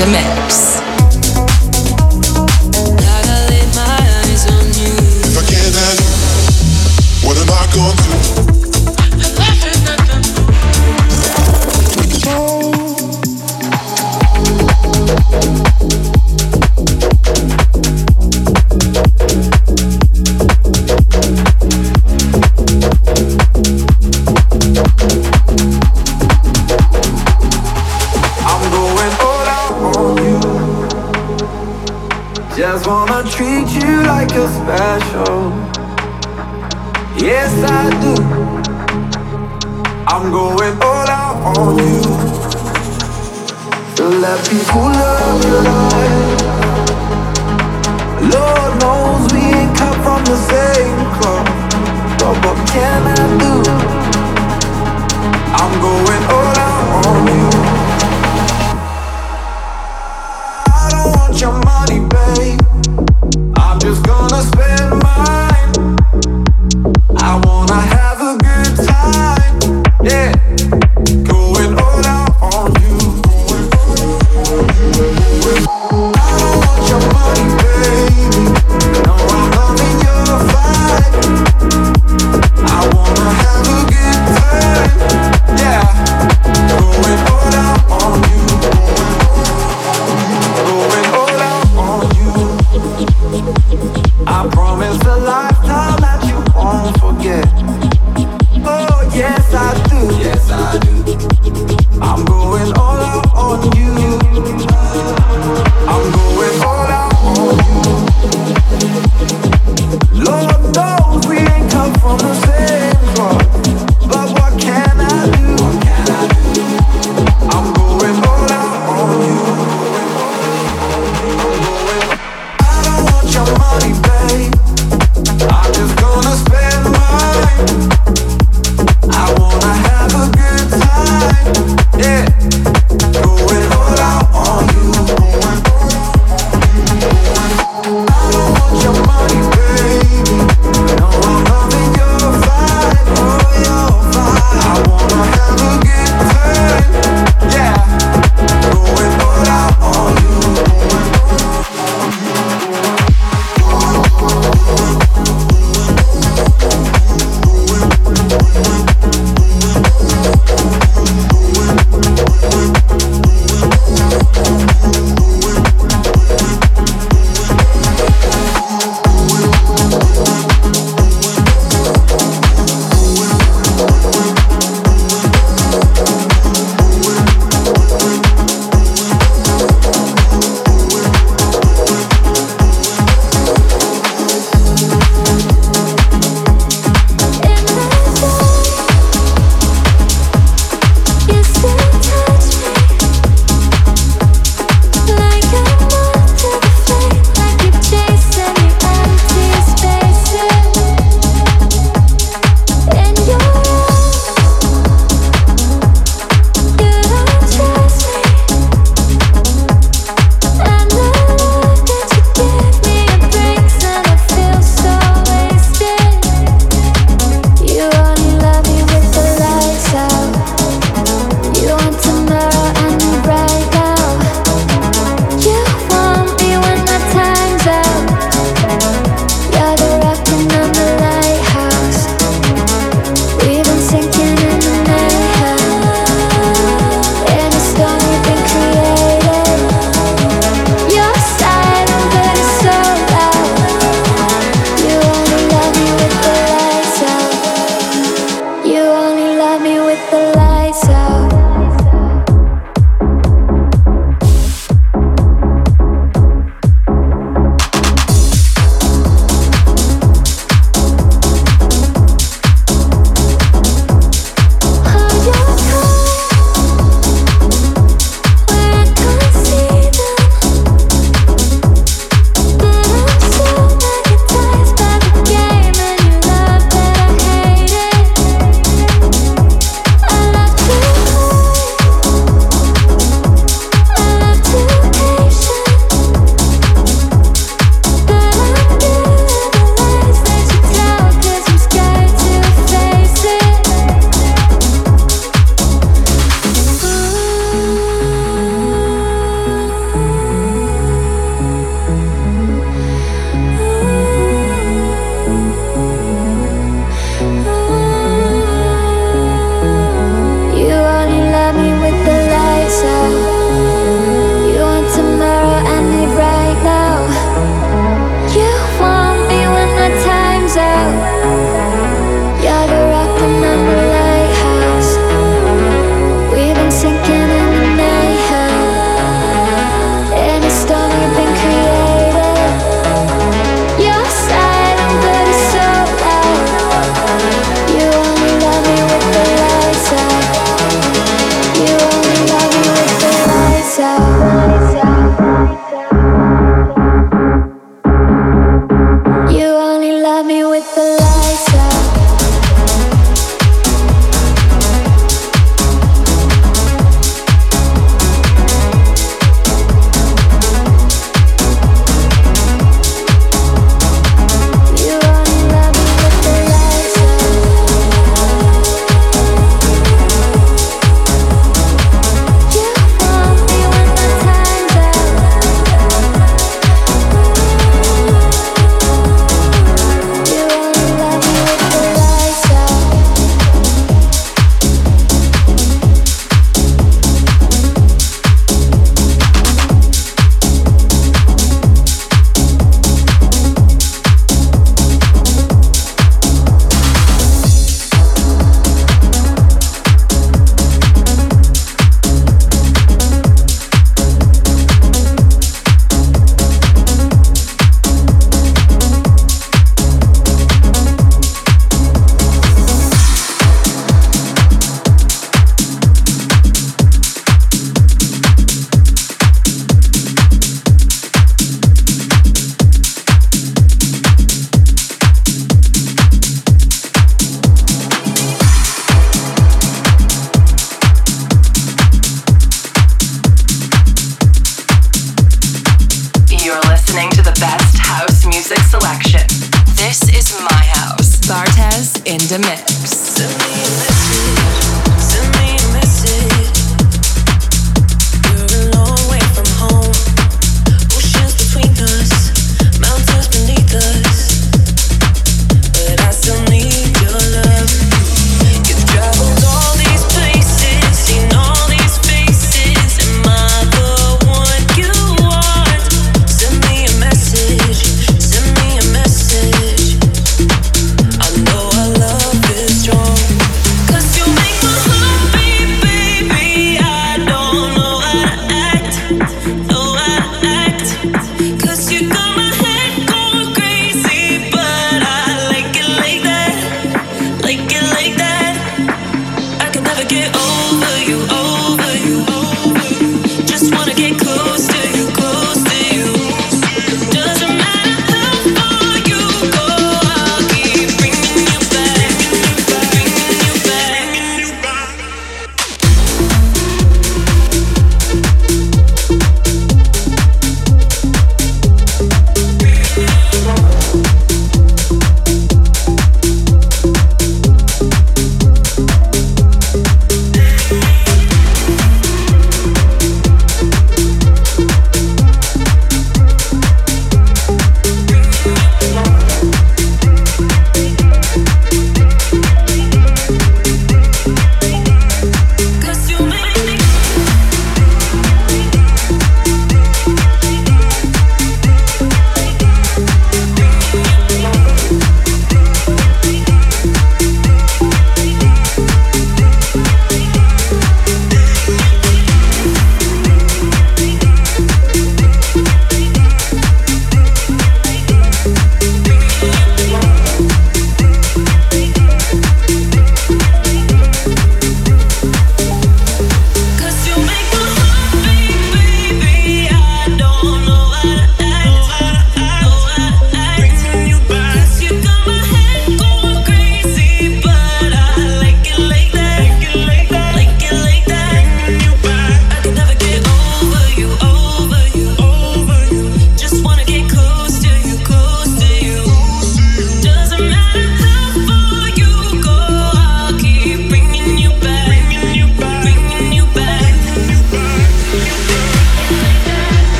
in.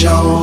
show.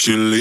Chili.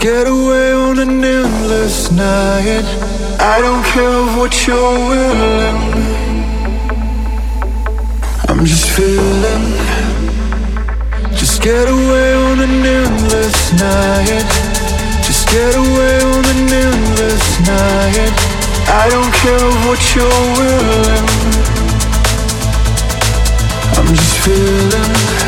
get away on an endless night. I don't care what you're willing. I'm just feeling. Just get away on an endless night. Just get away on an endless night. I don't care what you're willing. I'm just feeling.